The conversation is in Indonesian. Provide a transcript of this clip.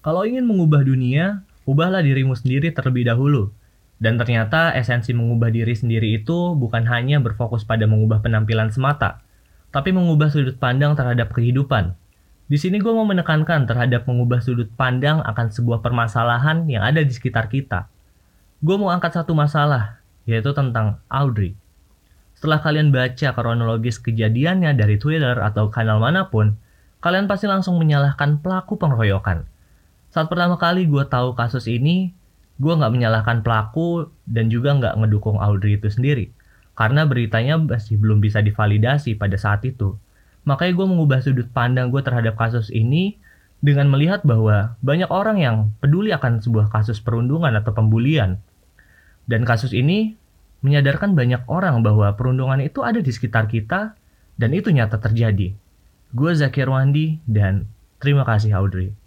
Kalau ingin mengubah dunia, ubahlah dirimu sendiri terlebih dahulu. Dan ternyata esensi mengubah diri sendiri itu bukan hanya berfokus pada mengubah penampilan semata, tapi mengubah sudut pandang terhadap kehidupan. Di sini gue mau menekankan terhadap mengubah sudut pandang akan sebuah permasalahan yang ada di sekitar kita. Gue mau angkat satu masalah, yaitu tentang Audrey. Setelah kalian baca kronologis kejadiannya dari Twitter atau kanal mana pun, kalian pasti langsung menyalahkan pelaku pengeroyokan. Saat pertama kali gue tahu kasus ini, gue nggak menyalahkan pelaku dan juga nggak ngedukung Audrey itu sendiri. Karena beritanya masih belum bisa divalidasi pada saat itu. Makanya gue mengubah sudut pandang gue terhadap kasus ini dengan melihat bahwa banyak orang yang peduli akan sebuah kasus perundungan atau pembulian. Dan kasus ini menyadarkan banyak orang bahwa perundungan itu ada di sekitar kita dan itu nyata terjadi. Gue Zakir Wandi dan terima kasih Audrey.